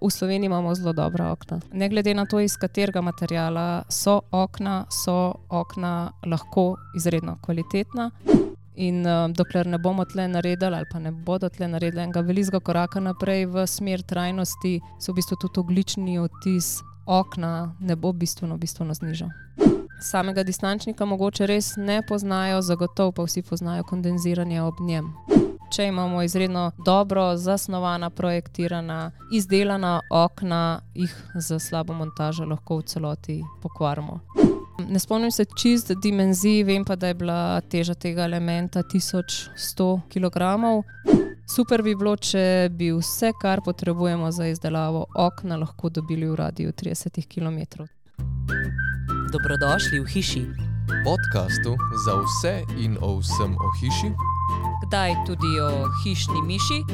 V Sloveniji imamo zelo dobra okna. Ne glede na to, iz katerega materijala so okna, so okna lahko izredno kvalitetna. In uh, dokler ne bomo tle naredili, ali pa ne bodo tle naredili enega velikega koraka naprej v smer trajnosti, se v bistvu tudi oglični odtis okna ne bo bistveno, bistveno znižal. Samega distančnika mogoče res ne poznajo, zagotovo pa vsi poznajo kondenziranje ob njem. Če imamo izredno dobro zasnovana, projektirana, izdelana okna, jih za slabo montažo lahko v celoti pokvarimo. Ne spomnim se čist dimenzij, vem pa, da je bila teža tega elementa 1100 kg. Super bi bilo, če bi vse, kar potrebujemo za izdelavo okna, lahko dobili v radiju 30 km. Dobrodošli v hiši. podkastu za vse in o vsem o hiši, Kdaj tudi o hišni miši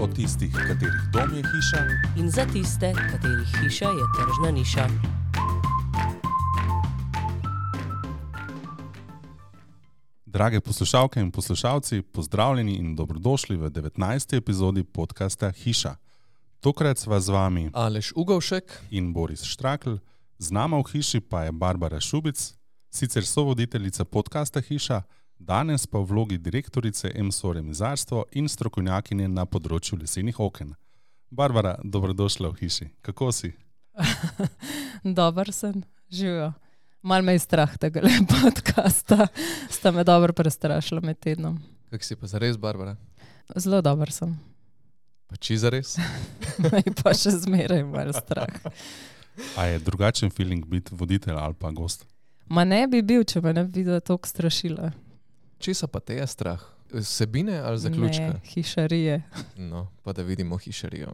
o tistih, katerih dom je hiša, in za tiste, katerih hiša je tržna niša. Drage poslušalke in poslušalci, pozdravljeni in dobrodošli v 19. epizodi podcasta Hiša. Tokrat sva z vami Aleš Ugovšek, in Boris Štrakl, z nama v hiši pa je Barbara Šubic, sicer sovoditeljica podcasta Hiša, danes pa v vlogi direktorice MSO Remizarstvo in strokovnjakinje na področju lesenih oken. Barbara, dobrodošla v hiši. Kako si? Dober sem, živijo. Mal me je strah tega podcasta, sta me dobro prestrašila med tednom. kak si pa zares, Barbara? Zelo dober sem, Pa či zares? je pa še zmeraj malo strah. A je drugačen feeling biti voditelj ali pa gost? Ma ne bi bil, če me ne bi videla tako strašila. Česa pa te je strah? Vsebine ali zaključka? Ne, hišarije. No, pa da vidimo hišarijo.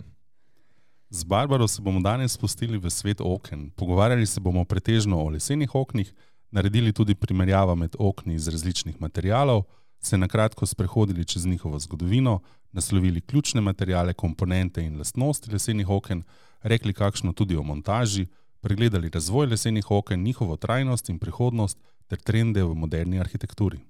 Z Barbaro se bomo danes spustili v svet oken. Pogovarjali se bomo pretežno o lesenih oknih, naredili tudi primerjavo med okni iz različnih materialov, se na kratko sprehodili čez njihovo zgodovino, naslovili ključne materiale, komponente in lastnosti lesenih oken, rekli kakšno tudi o montaži, pregledali razvoj lesenih oken, njihovo trajnost in prihodnost ter trende v moderni arhitekturi.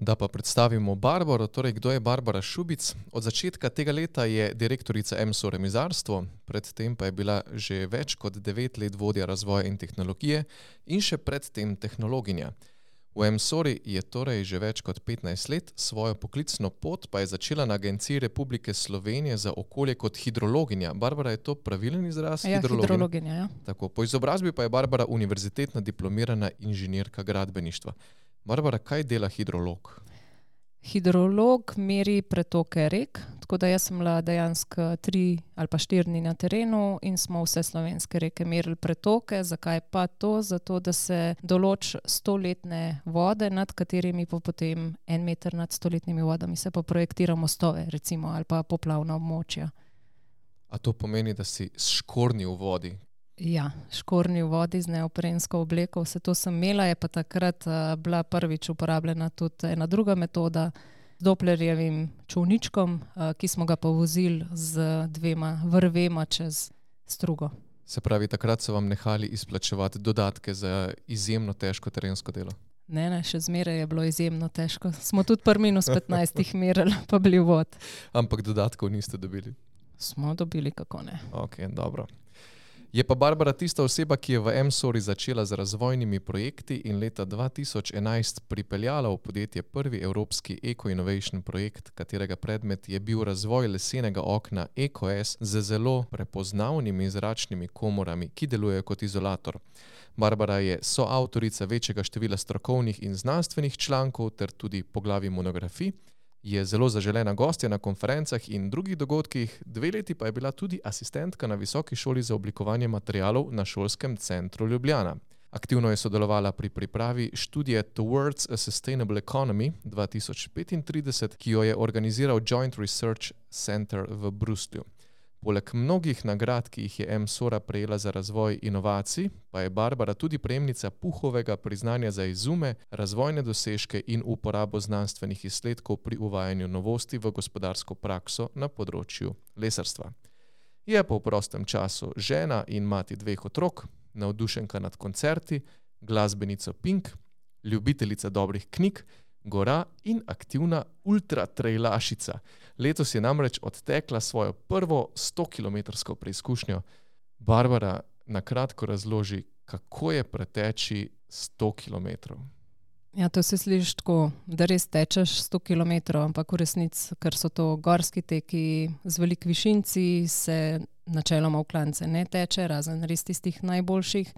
Da pa predstavimo Barbaro, torej kdo je Barbara Šubic. Od začetka tega leta je direktorica MSO Remizarstvo, predtem pa je bila že več kot devet let vodja razvoja in tehnologije in še predtem tehnologinja. V MSORI je torej že več kot 15 let, svojo poklicno pot pa je začela na Agenciji Republike Slovenije za okolje kot hidrologinja. Barbara, je to pravilen izraz? Ja, Hidrologinja? hidrologinja. Ja. Tako, po izobrazbi pa je Barbara univerzitetna diplomirana inženirka gradbeništva. Barbara, kaj dela hidrolog? Hidrolog meri pretoke rek, tako da jaz sem bila dejansko tri ali pa štiri dni na terenu in smo vse slovenske reke merili pretoke. Zakaj pa to? Zato, da se določi stoletne vode, nad katerimi pa potem en meter nad stoletnimi vodami se pa projektira mostove, recimo, ali pa poplavna območja. A to pomeni, da si škorni v vodi? Ja, škorni v vodi z neoprensko obleko, vse to sem imela, je pa takrat uh, bila prvič uporabljena tudi ena druga metoda z Dopplerjevim čovničkom, uh, ki smo ga pa vozili z dvema vrvema čez strugo. Se pravi, takrat so vam nehali izplačevati dodatke za izjemno težko terensko delo. Ne, ne, še zmeraj je bilo izjemno težko. Smo tudi pri minus 15 merili, pa bili vod. Ampak dodatkov niste dobili. Smo dobili, kako ne. Ok, dobro. Je pa Barbara tista oseba, ki je v MSORI začela z razvojnimi projekti in leta 2011 pripeljala v podjetje prvi evropski Eco Innovation projekt, katerega predmet je bil razvoj lesenega okna EcoS z zelo prepoznavnimi zračnimi komorami, ki delujejo kot izolator. Barbara je soavtorica večjega števila strokovnih in znanstvenih člankov ter tudi poglavi monografij. Je zelo zaželena gostja na konferencah in drugih dogodkih, dve leti pa je bila tudi asistentka na Visoki šoli za oblikovanje materialov na šolskem centru Ljubljana. Aktivno je sodelovala pri pripravi študije Towards a Sustainable Economy 2035, ki jo je organiziral Joint Research Center v Bruslju. Poleg mnogih nagrad, ki jih je MSORA prejela za razvoj inovacij, pa je Barbara tudi prejemnica Puhovega priznanja za izume, razvojne dosežke in uporabo znanstvenih izsledkov pri uvajanju novosti v gospodarsko prakso na področju lesarstva. Je pa v prostem času žena in mati dveh otrok, navdušenka nad koncerti, glasbenica Pink, ljubiteljica dobrih knjig, gora in aktivna ultratrailašica. Letos je namreč odtekla svojo prvo 100-kilometrsko preizkušnjo. Barbara na kratko razloži, kako je preteči 100 km. Ja, to se sliši tako, da res tečeš 100 km, ampak v resnici, ker so to gorski teki z velikimi višinci, se načeloma v klance ne teče, razen res tistih najboljših.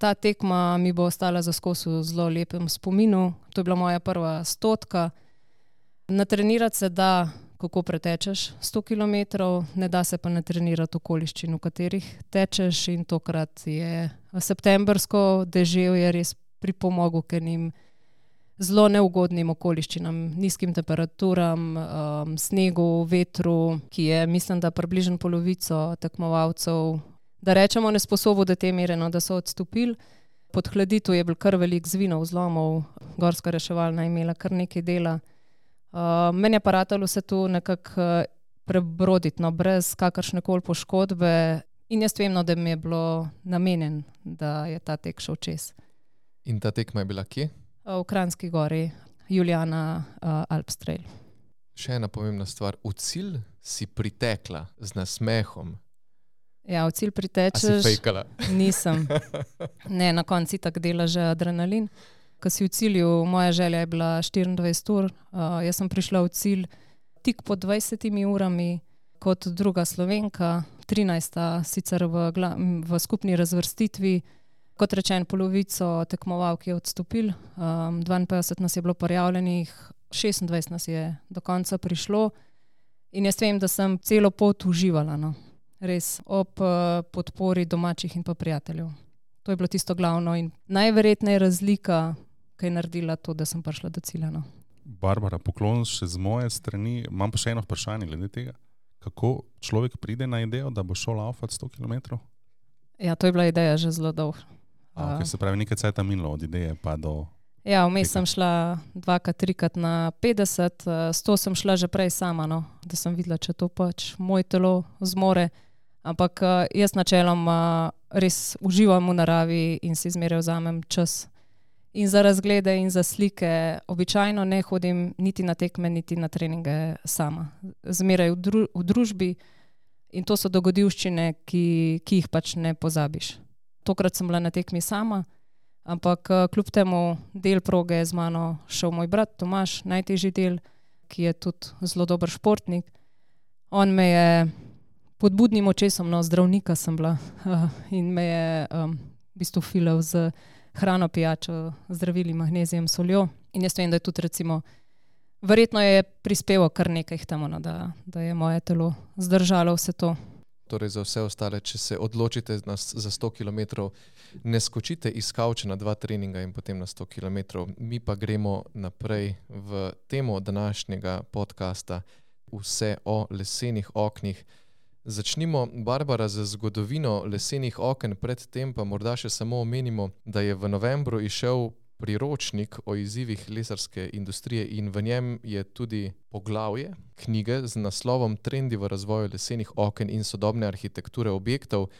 Ta tekma mi bo ostala za skos v zelo lepem spominu. To je bila moja prva stotka. Natrenirati se da, kako pretečeš 100 km, ne da se pa natrenirati okoliščin, v katerih tečeš. In tokrat je septembrsko deževje res pripomoglo k njim zelo neugodnim okoliščinam, nizkim temperaturam, um, snegu, vetru, ki je, mislim, da približno polovico tekmovalcev, da rečemo, nesposobno do te mere, no, da so odstopili. Pod hladitev je bil kar velik zvinov, zlomov, gorska reševalna je imela kar nekaj dela. Uh, meni je paratalo se tu nekako uh, prebroditi, no, brez kakršne koli poškodbe. In jaz vem, no, da mi je bilo namenjen, da je ta tek šel čez. In ta tekma je bila kje? v Kranjski gori, Juliana uh, Alpstrail. Še ena pomembna stvar. V cilj si pritekla z nasmehom. Ja, v cilj pritečeš. Nisem. Ne, na koncu tako dela že adrenalin. Ko si v cilju, moja želja je bila 24 ur, uh, jaz sem prišla v cilj tik po 20 urami, kot druga slovenka, 13. sicer v, v skupni razvrstitvi kot rečeno, polovico tekmovalk je odstopil, um, 52 nas je bilo prijavljenih, 26 nas je do konca prišlo. In jaz vem, da sem celo pot uživala, no. Res ob uh, podpori domačih in pa prijateljev. To je bilo tisto glavno in najverjetneje razlika, ki je naredila to, da sem prišla do cilja. No. Barbara, poklon še z moje strani. Imam pa še eno vprašanje glede tega. Kako človek pride na idejo, da bo šel laufati 100 km? Ja, to je bila ideja že zelo dolgo. Okay, se pravi, nekaj časa minilo od ideje pa do. Ja, vmes sem šla dvakrat, trikrat na 50, s to sem šla že prej sama, no, da sem videla, če to pač moj telo zmore. Ampak jaz načeloma res uživam v naravi in si zmeraj vzamem čas. In za razglede, in za slike, običajno ne hodim niti na tekme, niti na treninge sama. Zmeraj v, dru v družbi in to so dogodivščine, ki, ki jih pač ne pozabiš tokrat sem bila na tekmi sama, ampak eh, kljub temu del proge je z mano šel moj brat Tomaš, najtežji del, ki je tudi zelo dober športnik. On me je pod budnim očesom, no zdravnika sem bila in me je um, v bistvu filal z hrano, pijačo, zdravili, magnezijem, soljo. In jaz vem, da je tudi recimo. Verjetno je prispevalo kar nekaj k temu, no, da, da je moje telo zdržalo vse to torej za vse ostale, če se odločite na, za 100 km, ne skočite iz kavča na dva treninga in potem na 100 km. Mi pa gremo naprej v temo današnjega podcasta, vse o lesenih oknih. Začnimo, Barbara, z zgodovino lesenih oken, predtem pa morda še samo omenimo, da je v novembru išel priročnik o izzivih lesarske industrije in v njem je tudi poglavje knjige z naslovom Trendi v razvoju lesenih oken in sodobne arhitekture objektov.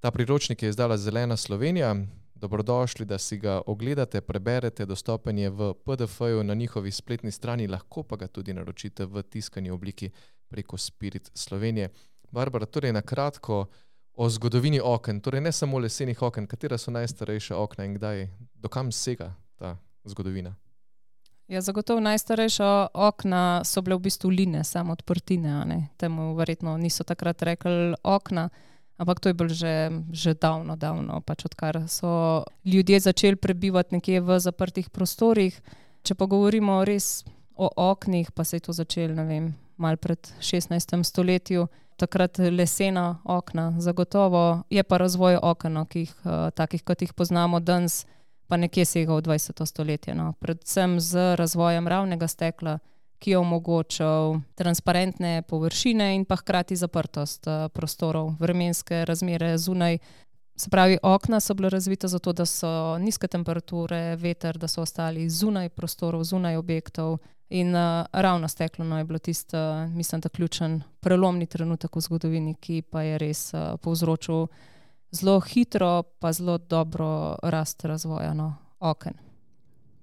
Ta priročnik je izdala Zelena Slovenija. Dobrodošli, da si ga ogledate, preberete, dostopen je v PDF-ju na njihovi spletni strani, lahko pa ga tudi naročite v tiskani obliki preko Spirit Slovenije. Barbara, torej na kratko, o zgodovini oken, torej ne samo lesenih oken, katera so najstarejša okna in kdaj, dokam sega ta zgodovina. Ja, zagotovo najstarejša okna so bile v bistvu line, samo odprtine. Temu verjetno niso takrat rekli okna, ampak to je bilo že, že davno, davno, pač odkar so ljudje začeli prebivati nekje v zaprtih prostorih. Če pa govorimo res o oknih, pa se je to začelo, ne vem, mal pred 16. stoletjem takrat lesena okna, zagotovo je pa razvoj okna, no, uh, takih, kot jih poznamo danes, pa nekje sega v 20. stoletje. No. Predvsem z razvojem ravnega stekla, ki je omogočal transparentne površine in pa hkrati zaprtost uh, prostorov, vremenske razmere zunaj. Se pravi, okna so bile razvite zato, da so nizke temperature, veter, da so ostali zunaj prostorov, zunaj objektov, In uh, ravno steklo no, je bilo tisto, uh, mislim, da ključen prelomni trenutek v zgodovini, ki pa je res uh, povzročil zelo hitro, pa zelo dobro rast razvoja no, oken.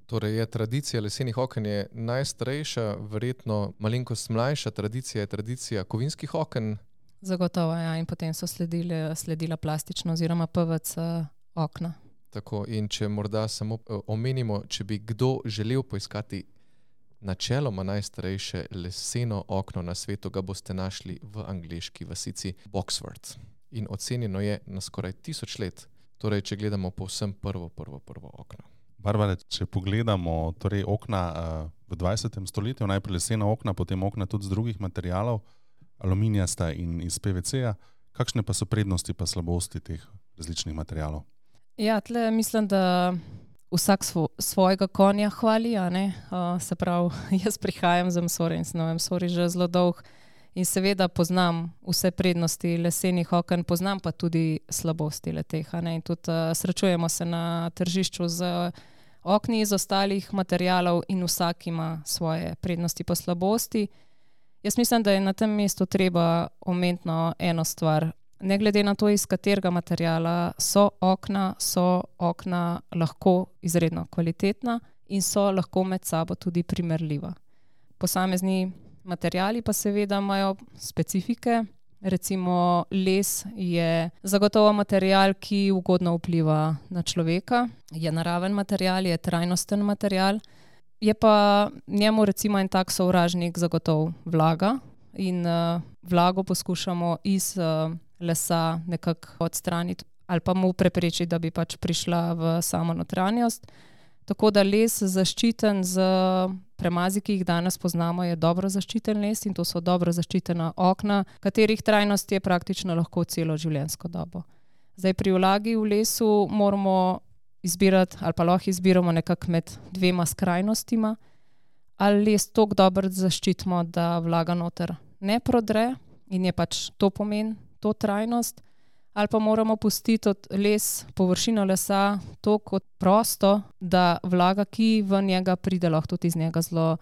Torej je tradicija lesenih oken je najstarejša, verjetno malenkost mlajša tradicija je tradicija kovinskih oken. Zagotovo, ja. In potem so sledile, sledila plastična oziroma PVC okna. Tako, in če morda samo eh, omenimo, če bi kdo želel poiskati načeloma najstarejše leseno okno na svetu, ga boste našli v angliški vasici Boxford. In ocenjeno je na skoraj tisoč let, torej če gledamo povsem prvo, prvo, prvo okno. Barbara, če pogledamo torej okna uh, v 20. stoletju, najprej lesena okna, potem okna tudi z drugih materijalov, aluminijasta in iz PVC-ja, kakšne pa so prednosti in slabosti teh različnih materijalov? Ja, tle mislim, da vsak svo, svojega konja hvali. Uh, se pravi, jaz prihajam z Msori in sem Msori že zelo dolg in seveda poznam vse prednosti lesenih okn, poznam pa tudi slabosti leteh. In tudi uh, srečujemo se na tržišču z okni iz ostalih materijalov in vsak ima svoje prednosti in slabosti. Jaz mislim, da je na tem mestu treba omeniti eno stvar ne glede na to, iz katerega materijala so okna, so okna lahko izredno kvalitetna in so lahko med sabo tudi primerljiva. Posamezni materijali pa seveda imajo specifike. Recimo les je zagotovo material, ki ugodno vpliva na človeka, je naraven material, je trajnosten material, je pa njemu recimo en tak sovražnik zagotovo vlaga in uh, vlago poskušamo iz uh, lesa nekako odstraniti ali pa mu preprečiti, da bi pač prišla v samo notranjost. Tako da les zaščiten z premazi, ki jih danes poznamo, je dobro zaščiten les in to so dobro zaščitena okna, katerih trajnost je praktično lahko celo življenjsko dobo. Zdaj pri vlagi v lesu moramo izbirati ali pa lahko izbiramo nekako med dvema skrajnostima, ali les tako dobro zaščitimo, da vlaga noter ne prodre in je pač to pomen to trajnost, ali pa moramo pustiti les, površino lesa tako prosto, da vlaga, ki v njega pride, lahko tudi iz njega zelo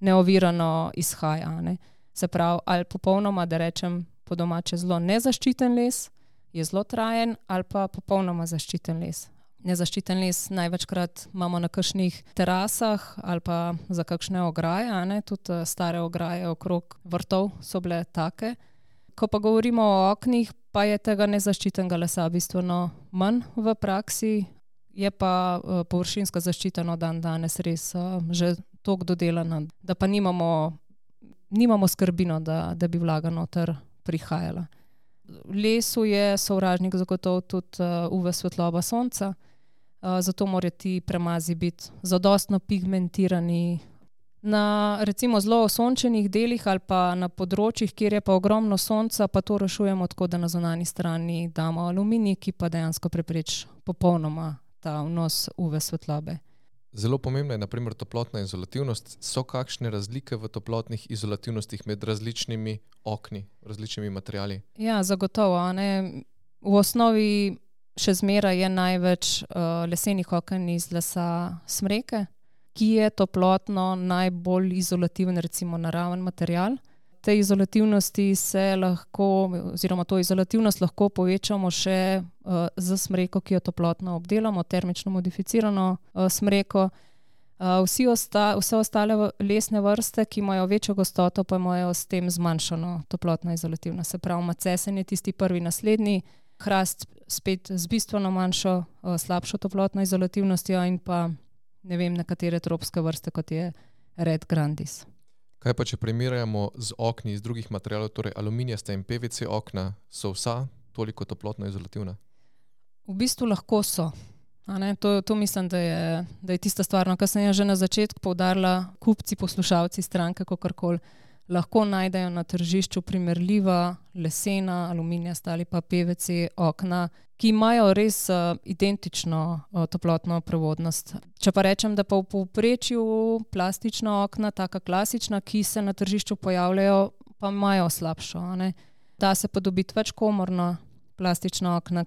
neovirano izhaja. Ne. Se pravi, ali popolnoma, da rečem po domače, zelo nezaščiten les je zelo trajen, ali pa popolnoma zaščiten les. Nezaščiten les največkrat imamo na kakšnih terasah ali pa za kakšne ograje, tudi eh, stare ograje okrog vrtov so bile take ko pa govorimo o oknih, pa je tega nezaščitenega lesa bistveno manj v praksi, je pa uh, površinska zaščita no dan danes res uh, že tako dodelana, da pa nimamo, nimamo skrbino, da, da bi vlaga noter prihajala. Lesu je sovražnik zagotovo tudi uh, UV svetloba sonca, uh, zato morajo ti premazi biti zadostno pigmentirani, Na recimo zelo osončenih delih ali pa na področjih, kjer je pa ogromno sonca, pa to rešujemo tako, da na zunanji strani damo aluminij, ki pa dejansko prepreči popolnoma ta vnos UV svetlobe. Zelo pomembna je naprimer toplotna izolativnost. So kakšne razlike v toplotnih izolativnostih med različnimi okni, različnimi materiali? Ja, zagotovo. Ne? V osnovi še zmeraj je največ uh, lesenih oken iz lesa smreke ki je toplotno najbolj izolativen, recimo naraven material. Te izolativnosti se lahko, oziroma to izolativnost lahko povečamo še uh, z smreko, ki jo toplotno obdelamo, termično modificirano uh, smreko. Uh, osta, vse ostale lesne vrste, ki imajo večjo gostoto, pa imajo s tem zmanjšano toplotno izolativnost. Se pravi, macesen je tisti prvi naslednji, hrast spet z bistveno manjšo, uh, slabšo toplotno izolativnostjo in pa ne vem, nekatere tropske vrste, kot je Red Grandis. Kaj pa, če primerjamo z okni iz drugih materijalov, torej aluminijaste in PVC okna, so vsa toliko toplotno izolativna? V bistvu lahko so. To, to mislim, da je, da je tista stvar, no, kar sem že na začetku poudarila, kupci, poslušalci, stranke, kako koli lahko najdejo na tržišču primerljiva lesena, aluminijasta ali pa PVC okna, ki imajo res uh, identično uh, toplotno prevodnost. Če pa rečem, da pa v povprečju plastična okna, taka klasična, ki se na tržišču pojavljajo, pa imajo slabšo. Da se pa dobiti več komorna plastična okna,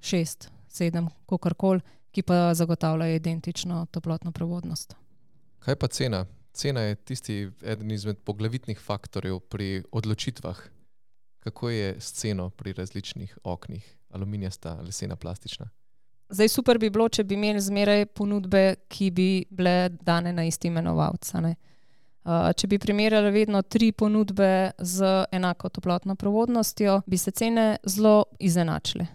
šest, sedem, kakorkoli, ki pa zagotavljajo identično toplotno prevodnost. Kaj pa cena? Cena je tisti eden izmed poglavitnih faktorjev pri odločitvah. Kako je s ceno pri različnih oknih, aluminijasta, lesena, plastična? Zdaj, super bi bilo, če bi imeli zmeraj ponudbe, ki bi bile dane na isti imenovalec. Uh, če bi primerjali vedno tri ponudbe z enako toplotno provodnostjo, bi se cene zelo izenačile.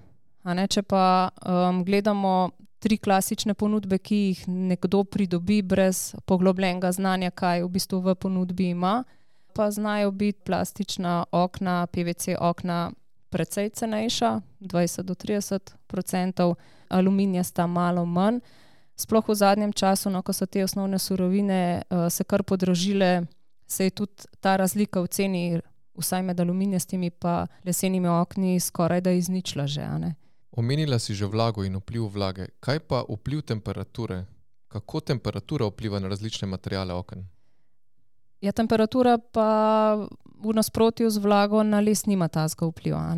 Ne, če pa um, gledamo tri klasične ponudbe, ki jih nekdo pridobi brez poglobljenega znanja, kaj v bistvu v ponudbi ima, pa znajo biti plastična okna, PVC okna precej cenejša, 20 do 30 odstotkov, aluminija sta malo manj. Sploh v zadnjem času, no, ko so te osnovne surovine uh, se kar podražile, se je tudi ta razlika v ceni, vsaj med aluminijastimi in lesenimi okni, skoraj da izničila že. Omenila si že vlago in vpliv vlage. Kaj pa vpliv temperature? Kako temperatura vpliva na različne materiale oken? Ja, temperatura pa v nasprotju z vlago na les nima tazga vpliva.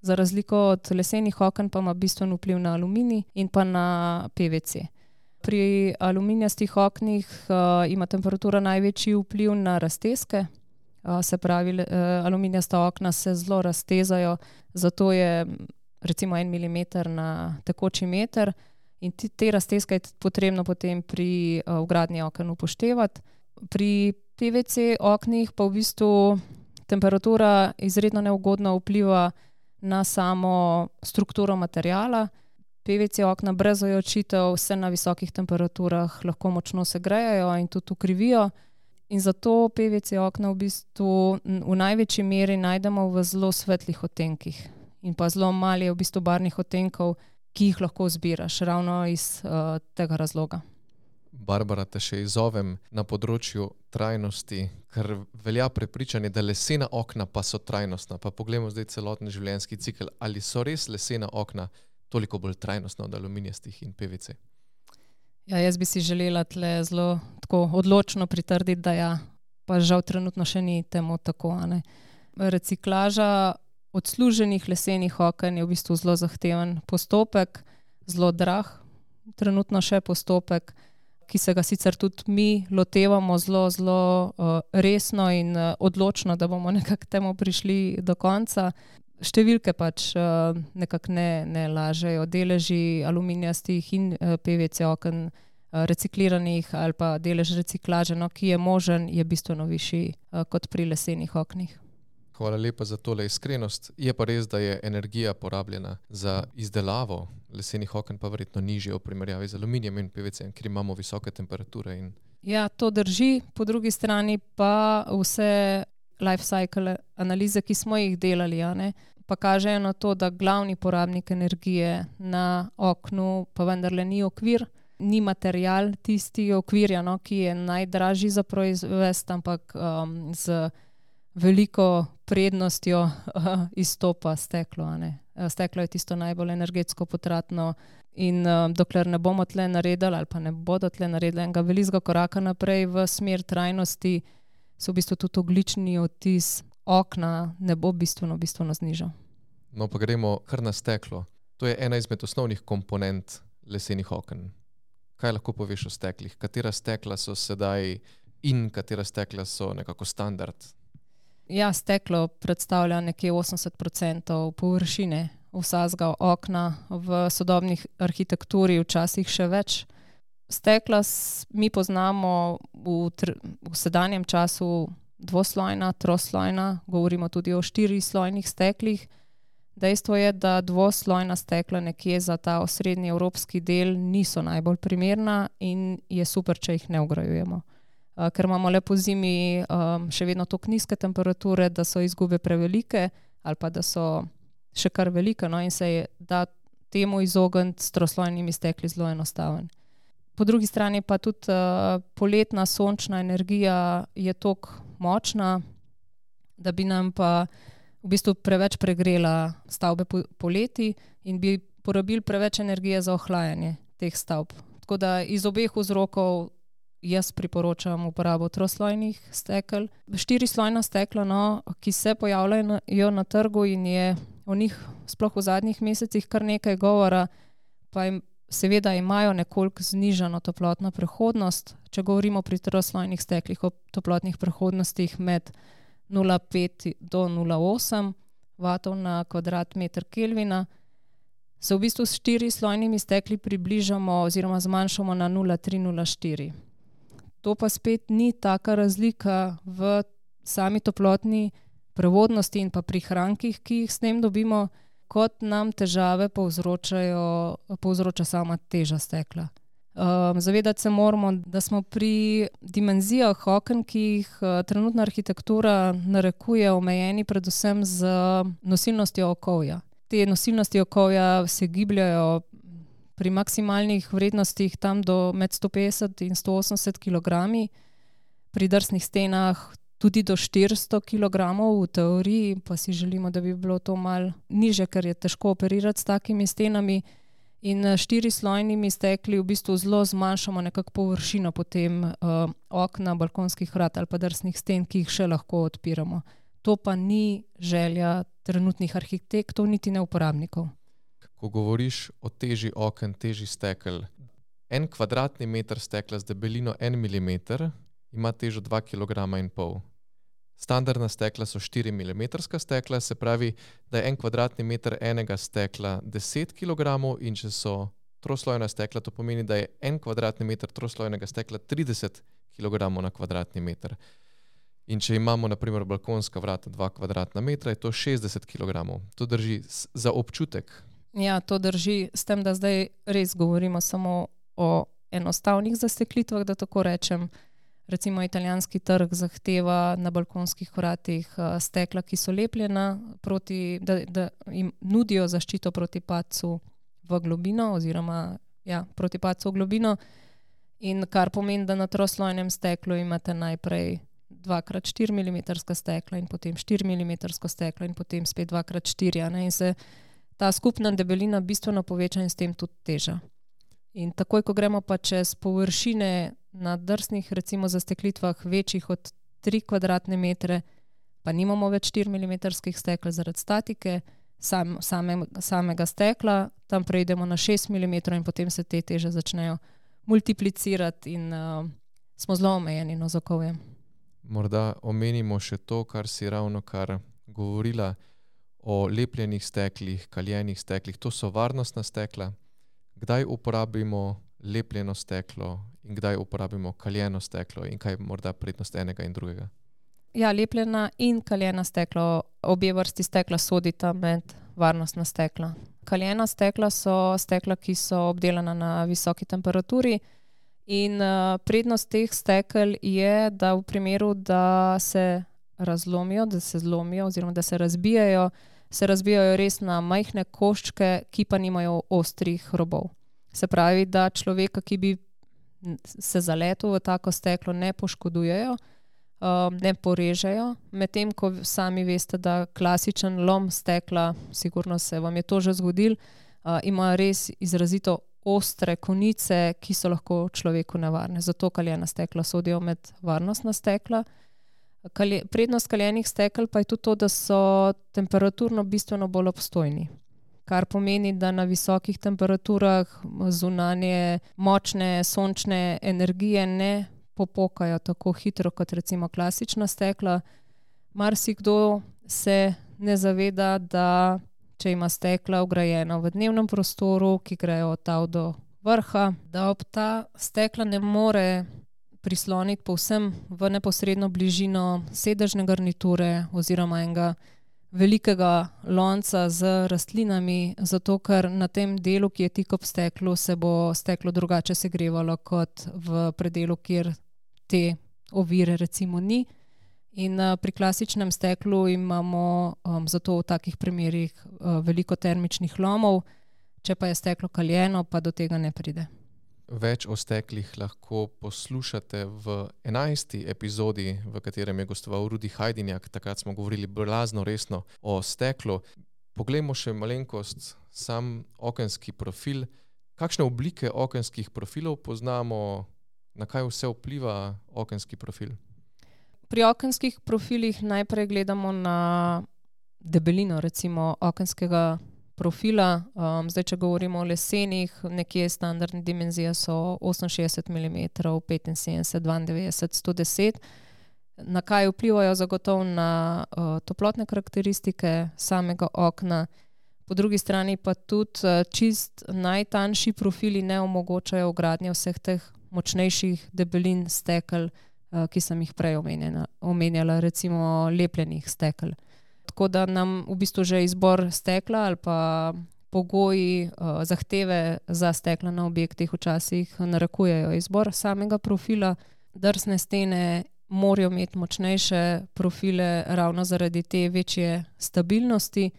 Za razliko od lesenih oken pa ima bistven vpliv na aluminij in pa na PVC. Pri aluminijastih oknih uh, ima temperatura največji vpliv na raztezke, uh, se pravi, uh, aluminijasta okna se zelo raztezajo, zato je recimo en milimeter na tekoči meter in ti, te raztezke je potrebno potem pri uh, vgradnji oken upoštevati. Pri PVC oknih pa v bistvu temperatura izredno neugodno vpliva na samo strukturo materiala. PVC okna brez ojačitev se na visokih temperaturah lahko močno segrejejo in tudi ukrivijo. In zato PVC okna v bistvu v največji meri najdemo v zelo svetlih odtenkih. In pa zelo malo je v bistvu barvnih odtenkov, ki jih lahko zbiraš, ravno iz uh, tega razloga. Barbara, te še izzovem na področju trajnosti, ker velja prepričanje, da lesena okna pa so trajnostna. Pa poglejmo zdaj celoten življenjski cikel. Ali so res lesena okna toliko bolj trajnostna od aluminijastih in PVC? Ja, jaz bi si želela tle zelo tako odločno pritrditi, da ja, pa žal trenutno še ni temu tako. Reciklaža odsluženih lesenih oken je v bistvu zelo zahteven postopek, zelo drag, trenutno še postopek, ki se ga sicer tudi mi lotevamo zelo, zelo uh, resno in uh, odločno, da bomo nekako temu prišli do konca. Številke pač uh, nekako ne, ne lažejo, deleži aluminijastih in uh, PVC oken. Recikliranih ali pa delež reciklaže, no, ki je možen, je bistveno višji uh, kot pri lesenih oknih. Hvala lepa za tole iskrenost. Je pa res, da je energija porabljena za izdelavo lesenih oken, pa verjetno nižja v primerjavi z aluminijem in PVC, ker imamo visoke temperature. In... Ja, to drži, po drugi strani pa vse life cycle analize, ki smo jih delali, ne, pa kažejo na to, da glavni porabnik energije na oknu pa vendarle ni okvir. Ni material tisti okvir, no, ki je najdražji za proizvest, ampak um, z veliko prednostjo uh, izstopa steklo. Steklo je tisto najbolj energetsko potratno. In uh, dokler ne bomo tle naredili, ali pa ne bodo tle naredili enega velikega koraka naprej v smer trajnosti, se v bistvu tudi oglični odtis okna ne bo bistveno, bistveno znižal. No, pa gremo kar na steklo. To je ena izmed osnovnih komponent lesenih oken. Kaj lahko poveš o steklih? Katera stekla so sedaj in katera stekla so nekako standard Ja, steklo predstavlja nekje 80% površine vsakega okna, v sodobni arhitekturi včasih še več. Stekla mi poznamo v, v sedanjem času dvoslojna, troslojna, govorimo tudi o štirih slojnih steklih. Dejstvo je, da dvoslojna stekla nekje za ta osrednji evropski del niso najbolj primerna in je super, če jih ne ugrajujemo. Eh, ker imamo le po zimi um, še vedno tako nizke temperature, da so izgube prevelike ali pa da so še kar velike. No, in se je da temu izogniti s troslojnimi stekli zelo enostaven. Po drugi strani pa tudi uh, poletna sončna energija je tako močna, da bi nam pa v bistvu preveč pregrela stavbe po, poleti in bi porabili preveč energije za ohlajanje teh stavb. Tako da iz obeh vzrokov jaz priporočam uporabo troslojnih stekel. Štirislojna stekla, no, ki se pojavljajo na trgu in je o njih, sploh v zadnjih mesecih, kar nekaj govora, pa jim seveda imajo nekoliko znižano toplotno prehodnost. Če govorimo pri troslojnih steklih o toplotnih prehodnostih med 0,5 do 0,8 vatov na kvadratmeter Kelvina. se v bistvu s štiri slojnimi stekli približamo oziroma zmanjšamo na 0,304. To pa spet ni taka razlika v sami toplotni prevodnosti in pa prihrankih, ki jih s tem dobimo, kot nam težave povzroča sama teža stekla. Um, zavedati se moramo, da smo pri dimenzijah oken, ki jih uh, trenutna arhitektura narekuje, omejeni predvsem z nosilnostjo okolja. Te nosilnosti okolja se gibljajo pri maksimalnih vrednostih tam do med 150 in 180 kg, pri drsnih stenah tudi do 400 kg v teoriji, pa si želimo, da bi bilo to mal niže, ker je težko operirati s takimi stenami. In štiri slojnimi stekli v bistvu zelo zmanjšamo nekako površino potem uh, okna, balkonskih vrat ali pa drsnih sten, ki jih še lahko odpiramo. To pa ni želja trenutnih arhitektov, niti ne uporabnikov. Ko govoriš o teži oken, teži stekel, en kvadratni meter stekla z debelino en mm ima težo 2,5 kg. Standardna stekla so 4 mm stekla, se pravi, da je en kvadratni meter enega stekla 10 kg, in če so troslojna stekla, to pomeni, da je en kvadratni meter troslojnega stekla 30 kg na kvadratni meter. In če imamo, naprimer, balkonska vrata 2 kvadratna metra, je to 60 kg. To drži za občutek. Ja, to drži, s tem, da zdaj res govorimo samo o enostavnih zasteklitvah, da tako rečem recimo italijanski trg zahteva na balkonskih vratih uh, stekla, ki so lepljena, proti, da, da jim nudijo zaščito proti pacu v globino, oziroma ja, proti pacu v globino. In kar pomeni, da na troslojnem steklu imate najprej 2x4 mm stekla, in potem 4 mm stekla, in potem spet 2x4. In se ta skupna debelina bistveno poveča in s tem tudi teža. In takoj, ko gremo pa čez površine na drsnih, recimo za steklitvah večjih od 3 kvadratne metre, pa nimamo več 4 mm stekla zaradi statike sam, same, samega stekla, tam prejdemo na 6 mm in potem se te teže začnejo multiplicirati in uh, smo zelo omejeni no, z okoljem. Morda omenimo še to, kar si ravno kar govorila o lepljenih steklih, kaljenih steklih. To so varnostna stekla. Kdaj uporabimo lepljeno steklo in kdaj uporabimo kaljeno steklo in kaj je morda prednost enega in drugega? Ja, lepljena in kaljena steklo, obe vrsti stekla sodita med varnostna stekla. Kaljena stekla so stekla, ki so obdelana na visoki temperaturi. In uh, prednost teh stekel je, da v primeru, da se razlomijo, da se zlomijo, oziroma da se razbijajo, se razbijajo res na majhne koščke, ki pa nimajo ostrih robov. Se pravi, da človeka, ki bi se zaletel v tako steklo, ne poškodujejo, um, ne porežejo. Medtem ko sami veste, da klasičen lom stekla, sigurno se vam je to že zgodil, uh, ima res izrazito ostre konice, ki so lahko človeku nevarne. Zato kaljena stekla sodijo med varnostna stekla. Kalje, prednost kaljenih stekel pa je tudi to, da so temperaturno bistveno bolj obstojni kar pomeni, da na visokih temperaturah zunanje močne sončne energije ne popokajo tako hitro kot recimo klasična stekla. Marsikdo se ne zaveda, da če ima stekla ugrajena v dnevnem prostoru, ki grejo od tal do vrha, da ob ta stekla ne more prisloniti povsem v neposredno bližino sedežne garniture oziroma enega velikega lonca z rastlinami, zato ker na tem delu, ki je tik ob steklu, se bo steklo drugače segrevalo kot v predelu, kjer te ovire recimo ni. In uh, pri klasičnem steklu imamo um, zato v takih primerih uh, veliko termičnih lomov, če pa je steklo kaljeno, pa do tega ne pride. Več o steklih lahko poslušate v 11. epizodi, v katerem je gostoval Rudi Hajdinjak. Takrat smo govorili blazno resno o steklu. Poglejmo še malenkost sam okenski profil. Kakšne oblike okenskih profilov poznamo, na kaj vse vpliva okenski profil? Pri okenskih profilih najprej gledamo na debelino recimo okenskega profila. Um, zdaj, če govorimo o lesenih, nekje standardne dimenzije so 68 mm, 75, 92, 110. Na kaj vplivajo zagotovo na uh, toplotne karakteristike samega okna, Po drugi strani pa tudi uh, čist najtanjši profili ne omogočajo ugradnje vseh teh močnejših debelin stekel, uh, ki sem jih prej omenjena, omenjala, recimo lepljenih stekel. Tako da nam v bistvu že izbor stekla ali pa pogoji, uh, zahteve za stekla na objektih včasih narekujejo izbor samega profila. Drsne stene morajo imeti močnejše profile, ravno zaradi te večje stabilnosti.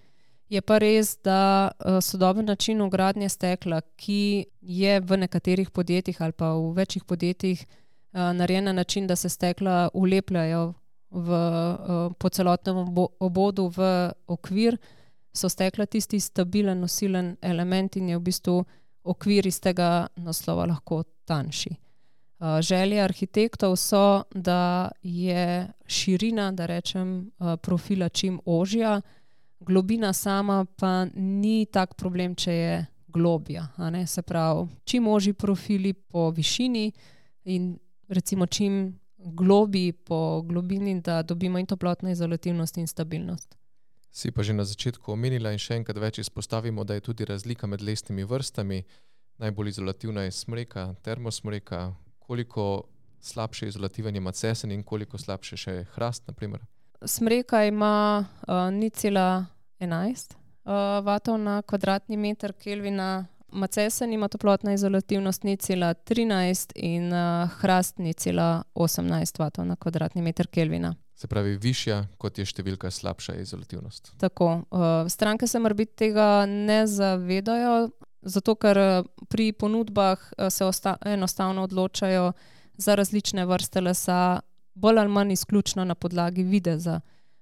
Je pa res, da uh, sodoben način ugradnje stekla, ki je v nekaterih podjetjih ali pa v večjih podjetjih uh, narejen na način, da se stekla ulepljajo v, uh, po celotnem obodu v okvir, so stekla tisti stabilen, nosilen element in je v bistvu okvir iz tega naslova lahko tanjši. Uh, želje arhitektov so, da je širina, da rečem, uh, profila čim ožja, globina sama pa ni tak problem, če je globja. Se pravi, čim ožji profili po višini in recimo čim globi po globini, da dobimo in toplotno izolativnost in stabilnost. Si pa že na začetku omenila in še enkrat več izpostavimo, da je tudi razlika med lesnimi vrstami. Najbolj izolativna je smreka, termosmreka, koliko slabše izolativen je macesen in koliko slabše še hrast. Naprimer. Smreka ima uh, ni cela 11 uh, vatov na kvadratni meter Kelvina, macesen ima toplotna izolativnost ni cela 13 in uh, hrast ni cela 18 vatov na kvadratni meter Kelvina. Se pravi, višja kot je številka, slabša je izolativnost. Tako. Uh, stranke se morda tega ne zavedajo, zato ker pri ponudbah se enostavno odločajo za različne vrste lesa, bolj ali manj izključno na podlagi videza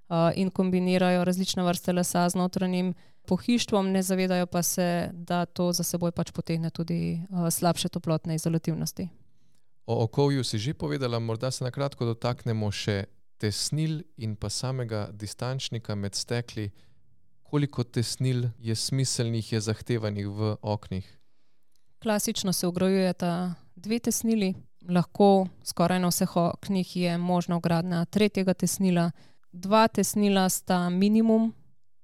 uh, in kombinirajo različne vrste lesa z notranjim pohištvom, ne zavedajo pa se, da to za seboj pač potegne tudi uh, slabše toplotne izolativnosti. O okolju si že povedala, morda se na kratko dotaknemo še tesnil in pa samega distančnika med stekli. Koliko tesnil je smiselnih, je zahtevanih v oknih? Klasično se ugrajujeta dve tesnili, lahko skoraj na vseh oknih je možno ugradnja tretjega tesnila. Dva tesnila sta minimum,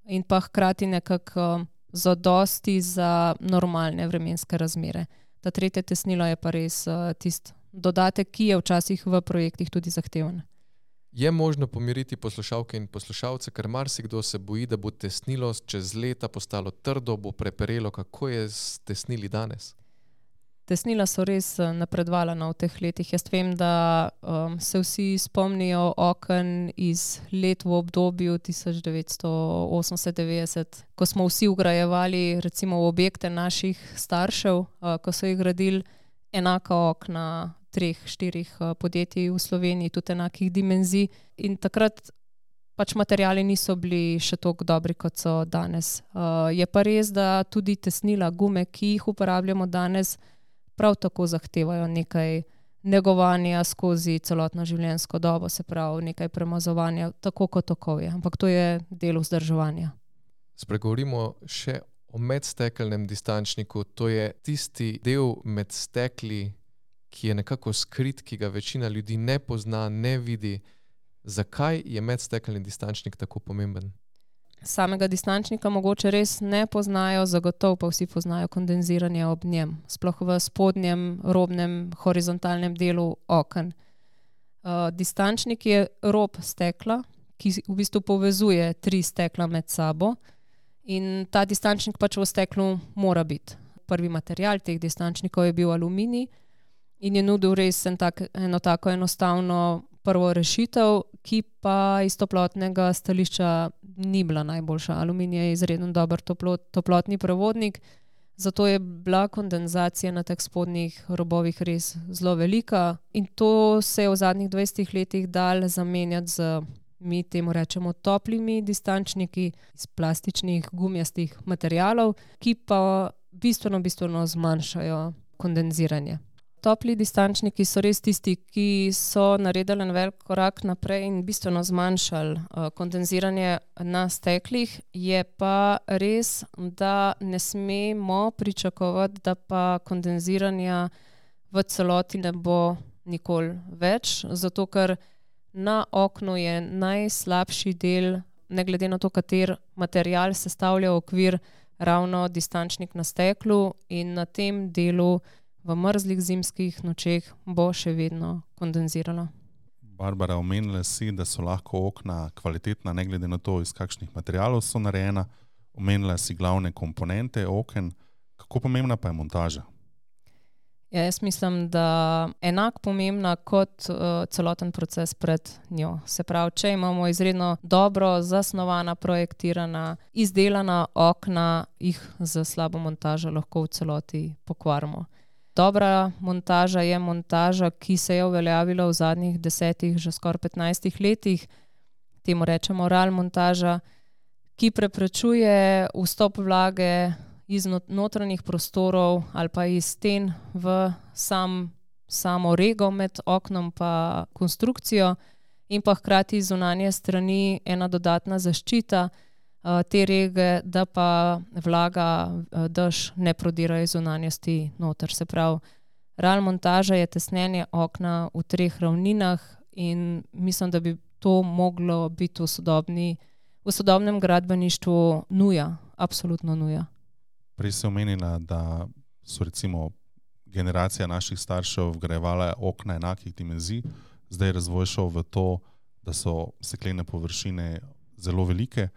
in pa hkrati nekako zadosti za normalne vremenske razmere. Ta tretja tesnila je pa res tisti dodatek, ki je včasih v projektih tudi zahteven. Je možno pomiriti poslušalke in poslušalce, ker marsikdo se boji, da bo tesnilo čez leta postalo trdo, bo preperelo, kako je s tesnili danes. Tesnila so res eh, napredovala no, v teh letih. Jaz vem, da um, se vsi spomnijo okn iz let v obdobju 1980-90, ko smo vsi ugrajevali recimo v objekte naših staršev, uh, ko so jih gradili enaka okna treh, štirih uh, podjetij v Sloveniji, tudi enakih dimenzij. In takrat pač materijali niso bili še tako dobri, kot so danes. Uh, je pa res, da tudi tesnila, gume, ki jih uporabljamo danes, prav tako zahtevajo nekaj negovanja skozi celotno življenjsko dobo, se pravi nekaj premazovanja, tako kot okolje. Ampak to je del vzdrževanja. Spregovorimo še o medstekelnem distančniku. To je tisti del med stekli, ki je nekako skrit, ki ga večina ljudi ne pozna, ne vidi. Zakaj je medstekelni distančnik tako pomemben? Samega distančnika mogoče res ne poznajo, zagotovo pa vsi poznajo kondenziranje ob njem, sploh v spodnjem robnem horizontalnem delu oken. Uh, distančnik je rob stekla, ki v bistvu povezuje tri stekla med sabo in ta distančnik pač v steklu mora biti. Prvi material teh distančnikov je bil aluminij in je nudil res en tak, eno tako enostavno prvo rešitev, ki pa iz toplotnega stališča ni bila najboljša. Aluminij je izredno dober toplot, toplotni prevodnik, zato je bila kondenzacija na teh spodnjih robovih res zelo velika in to se je v zadnjih 20 letih dal zamenjati z. Mi temu rečemo toplimi distančniki iz plastičnih, gumijastih materijalov, ki pa bistveno, bistveno zmanjšajo kondenziranje. Topli distančniki so res tisti, ki so naredili en velik korak naprej in bistveno zmanjšali uh, kondenziranje na steklih. Je pa res, da ne smemo pričakovati, da pa kondenziranja v celoti ne bo nikoli več, zato ker na oknu je najslabši del, ne glede na to, kater material sestavlja okvir, ravno distančnik na steklu in na tem delu v mrzlih zimskih nočeh bo še vedno kondenziralo. Barbara, omenila si, da so lahko okna kvalitetna, ne glede na to, iz kakšnih materialov so narejena. Omenila si glavne komponente oken, kako pomembna pa je montaža. Ja, jaz mislim, da je enako pomembna kot uh, celoten proces pred njo. Se pravi, če imamo izredno dobro zasnovana, projektirana, izdelana okna, jih z slabo montažo lahko v celoti pokvarimo. Dobra montaža je montaža, ki se je uveljavila v zadnjih desetih, že skoraj petnajstih letih. Temu rečemo RAL montaža, ki preprečuje vstop vlage iz notranjih prostorov ali pa iz sten v sam, samo rego med oknom in konstrukcijo, in pa hkrati iz zunanje strani ena dodatna zaščita te rege, da pa vlaga, uh, dež ne prodira iz zunanjosti noter. Se pravi, real montaža je tesnjenje okna v treh ravninah, in mislim, da bi to moglo biti v, sodobni, v sodobnem gradbeništvu nuja, absolutno nuja. Prej si omenila, da so recimo generacija naših staršev vgrajevala okna enakih dimenzij, zdaj je razvoj šel v to, da so steklene površine zelo velike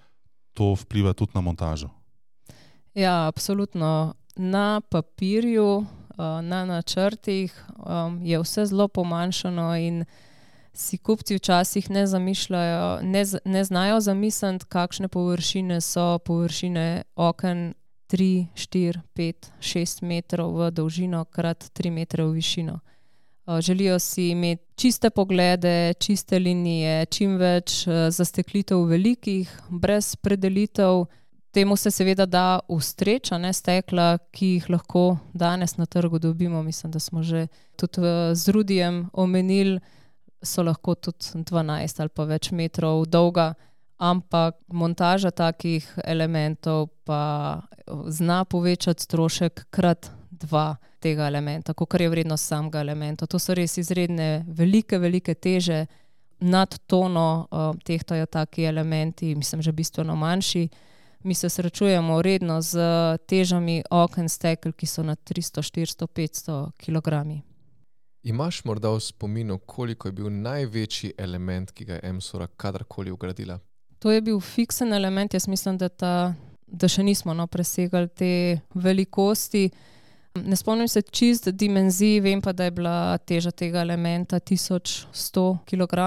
to vpliva tudi na montažo? Ja, absolutno. Na papirju, eh, na načrtih je vse zelo pomanjšano, in si kupci včasih ne, ne, ne znajo zamisliti, kakšne površine so površine oken. 3, 4, 5, 6 metrov v dolžino, krat 3 metre v višino. Eh, želijo si imeti čiste poglede, čiste linije, čim več eh, zasteklitev velikih, brez predelitev. Temu se seveda da ustreča, ne stekla, ki jih lahko danes na trgu dobimo. Mislim, da smo že tudi eh, z Rudijem omenili, so lahko tudi 12 ali pa več metrov dolga. Ampak montaža takih elementov pa zna povečati strošek krat dva tega elementa, kot je vrednost samega elementa. To so res izredne, velike, velike teže, nad tono uh, tehtajo taki elementi, mislim, že bistveno manjši. Mi se srečujemo redno z težami oken stekel, ki so na 300, 400, 500 kg. Imaš morda v spominu, koliko je bil največji element, ki ga je Emsora kadarkoli ugradila? To je bil fiksen element, jaz mislim, da, ta, da še nismo no, presegali te velikosti. Ne spomnim se čist dimenzij, vem pa, da je bila teža tega elementa 1100 kg.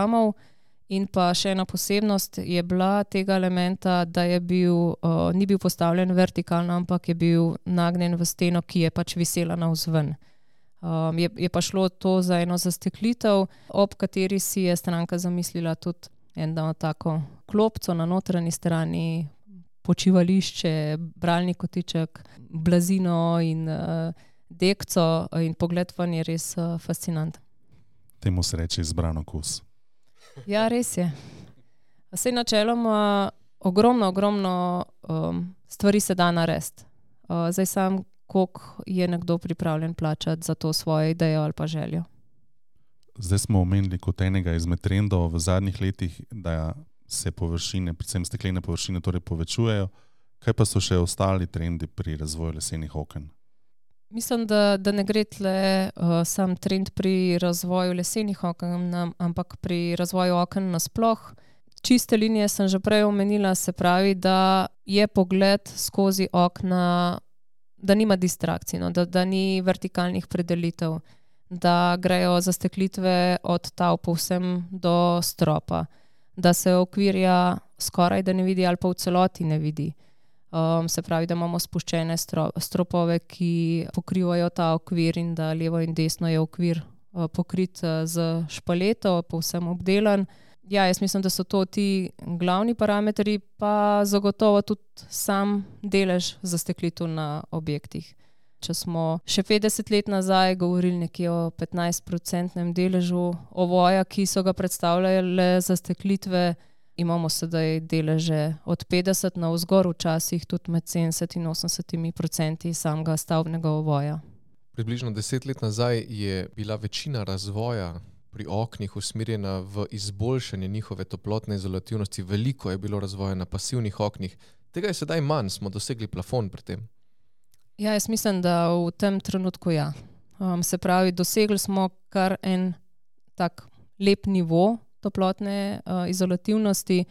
In pa še ena posebnost je bila tega elementa, da bil, uh, ni bil postavljen vertikalno, ampak je bil nagnjen v steno, ki je pač visela navzven. Um, je, je pa šlo to za eno zasteklitev, ob kateri si je stranka zamislila tudi eno tako klopco na notranji strani, počivališče, bralni kotiček, blazino in uh, dekco, in pogled van je res uh, fascinanten. Temu se reče izbran okus. Ja, res je. Vse načeloma ogromno, ogromno um, stvari se da narediti. Uh, zdaj sam, koliko je nekdo pripravljen plačati za to svojo idejo ali pa željo. Zdaj smo omenili kot enega izmed trendov v zadnjih letih, da se površine, predvsem steklene površine, torej povečujejo. Kaj pa so še ostali trendi pri razvoju lesenih oken? Mislim, da, da ne gre le uh, sam trend pri razvoju lesenih oken, ampak pri razvoju oken nasplošno. Čiste linije sem že prej omenila, se pravi, da je pogled skozi okna, da nima distrakcij, no, da, da ni vertikalnih predelitev, da grejo zasteklitve od tav povsem do stropa da se okvirja skoraj da ne vidi, ali pa v celoti ne vidi. Um, se pravi, da imamo spuščene stro, stropove, ki pokrivajo ta okvir, in da levo in desno je okvir uh, pokrit uh, z špaleto, povsem obdelan. Ja, jaz mislim, da so to ti glavni parametri, pa zagotovo tudi sam delež zasteklitev na objektih. Če smo še 50 let nazaj govorili nekje o 15-procentnem deležu ovoja, ki so ga predstavljale zasteklitve, imamo sedaj deleže od 50 na vzgor, včasih tudi med 70 in 80 procenti samega stavbnega ovoja. Približno deset let nazaj je bila večina razvoja pri oknih usmerjena v izboljšanje njihove toplotne izolativnosti, veliko je bilo razvoja na pasivnih oknih, Tega je sedaj manj, smo dosegli plafon pri tem. Ja, jaz mislim, da v tem trenutku ja. Um, se pravi, dosegli smo kar en tak lep nivo toplotne uh, izolativnosti.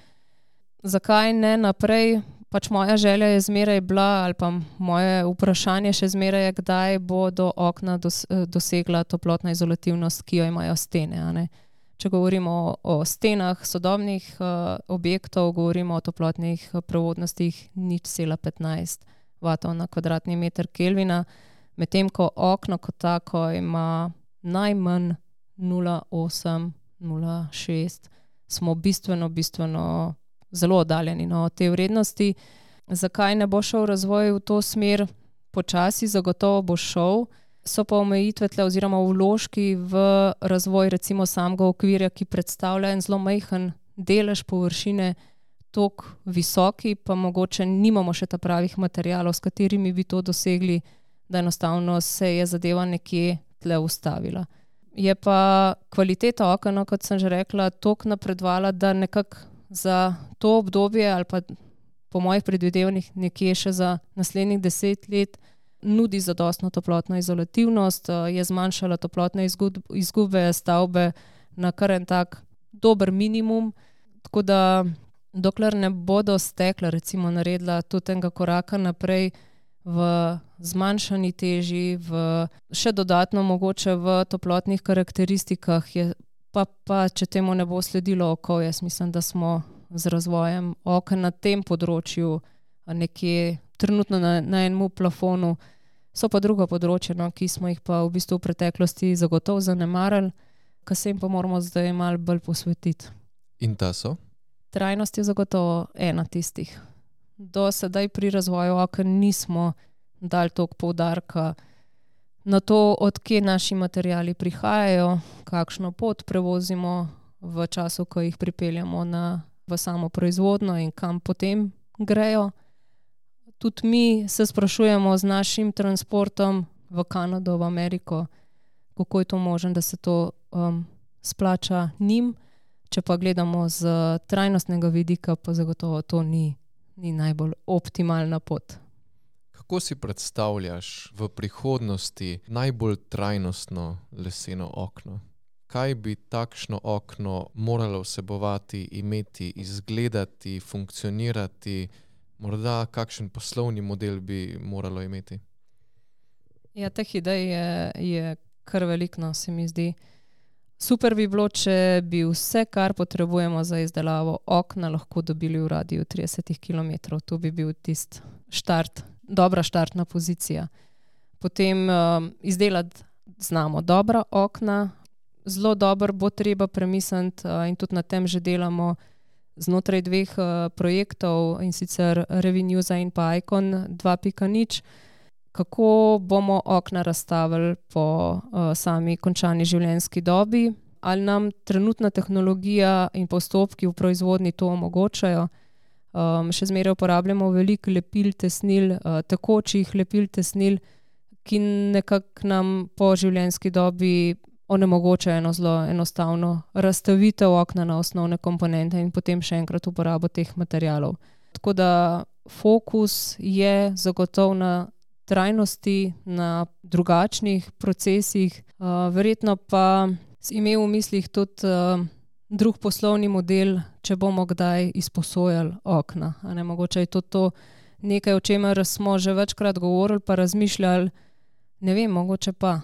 Zakaj ne naprej? Pač moja želja je zmeraj bila, ali pa moje vprašanje še zmeraj je, kdaj bodo okna dos, dosegla toplotna izolativnost, ki jo imajo stene. Če govorimo o, o stenah sodobnih uh, objektov, govorimo o toplotnih prevodnostih nič cela 15 vatov na kvadratni meter Kelvina, medtem ko okno kot tako ima najmanj 0,8, 0,6, smo bistveno, bistveno zelo oddaljeni no, od te vrednosti. Zakaj ne bo šel razvoj v to smer? Počasi, zagotovo bo šel, so pa omejitve tle, oziroma vložki v razvoj, recimo samega okvirja, ki predstavlja en zelo majhen delež površine, tako visoki, pa mogoče nimamo še ta pravih materijalov, s katerimi bi to dosegli, da enostavno se je zadeva nekje tle ustavila. Je pa kvaliteta okna, no, kot sem že rekla, tako napredovala, da nekako za to obdobje, ali pa po mojih predvidevanjih, nekje še za naslednjih deset let, nudi zadostno toplotno izolativnost, je zmanjšala toplotne izgube stavbe na kar en tak dober minimum. Tako da, dokler ne bodo stekla, recimo, naredila tudi tega koraka naprej v zmanjšani teži, v še dodatno mogoče v toplotnih karakteristikah, je pa, pa če temu ne bo sledilo oko, jaz mislim, da smo z razvojem okna na tem področju nekje trenutno na, na enem plafonu. So pa druga področja, no, ki smo jih pa v bistvu v preteklosti zagotovo zanemarili, ki se jim pa moramo zdaj malo bolj posvetiti. In ta so? Trajnost je zagotovo ena tistih. Do sedaj pri razvoju okna nismo dali toliko poudarka na to, odkje naši materiali prihajajo, kakšno pot prevozimo v času, ko jih pripeljemo na, v samo proizvodno in kam potem grejo. Tudi mi se sprašujemo z našim transportom v Kanado, v Ameriko, kako je to možno, da se to um, splača njim. Če pa gledamo z trajnostnega vidika, pa zagotovo to ni, ni najbolj optimalna pot. Kako si predstavljaš v prihodnosti najbolj trajnostno leseno okno? Kaj bi takšno okno moralo vsebovati, imeti, izgledati, funkcionirati, morda kakšen poslovni model bi moralo imeti? Ja, teh idej je, je kar veliko, no, se mi zdi. Super bi bilo, če bi vse, kar potrebujemo za izdelavo okna, lahko dobili v radiju 30 km. To bi bil tisti štart dobra štartna pozicija. Potem um, izdelati znamo dobra okna, zelo dobro bo treba premisliti uh, in tudi na tem že delamo znotraj dveh uh, projektov in sicer Revenueza in pa Icon 2.0, kako bomo okna razstavili po uh, sami končani življenjski dobi, ali nam trenutna tehnologija in postopki v proizvodni to omogočajo. Um, še zmeraj uporabljamo veliko lepil, tesnil, uh, tekočih lepil, tesnil, ki nekako nam po življenjski dobi onemogočajo eno zelo enostavno razstavitev okna na osnovne komponente in potem še enkrat uporabo teh materijalov. Tako da fokus je zagotovo na trajnosti, na drugačnih procesih, uh, verjetno pa imel v mislih tudi. Uh, drug poslovni model, če bomo kdaj izposojali okna. Ne, mogoče je to, to nekaj, o čemer smo že večkrat govorili, pa razmišljali, ne vem, mogoče pa.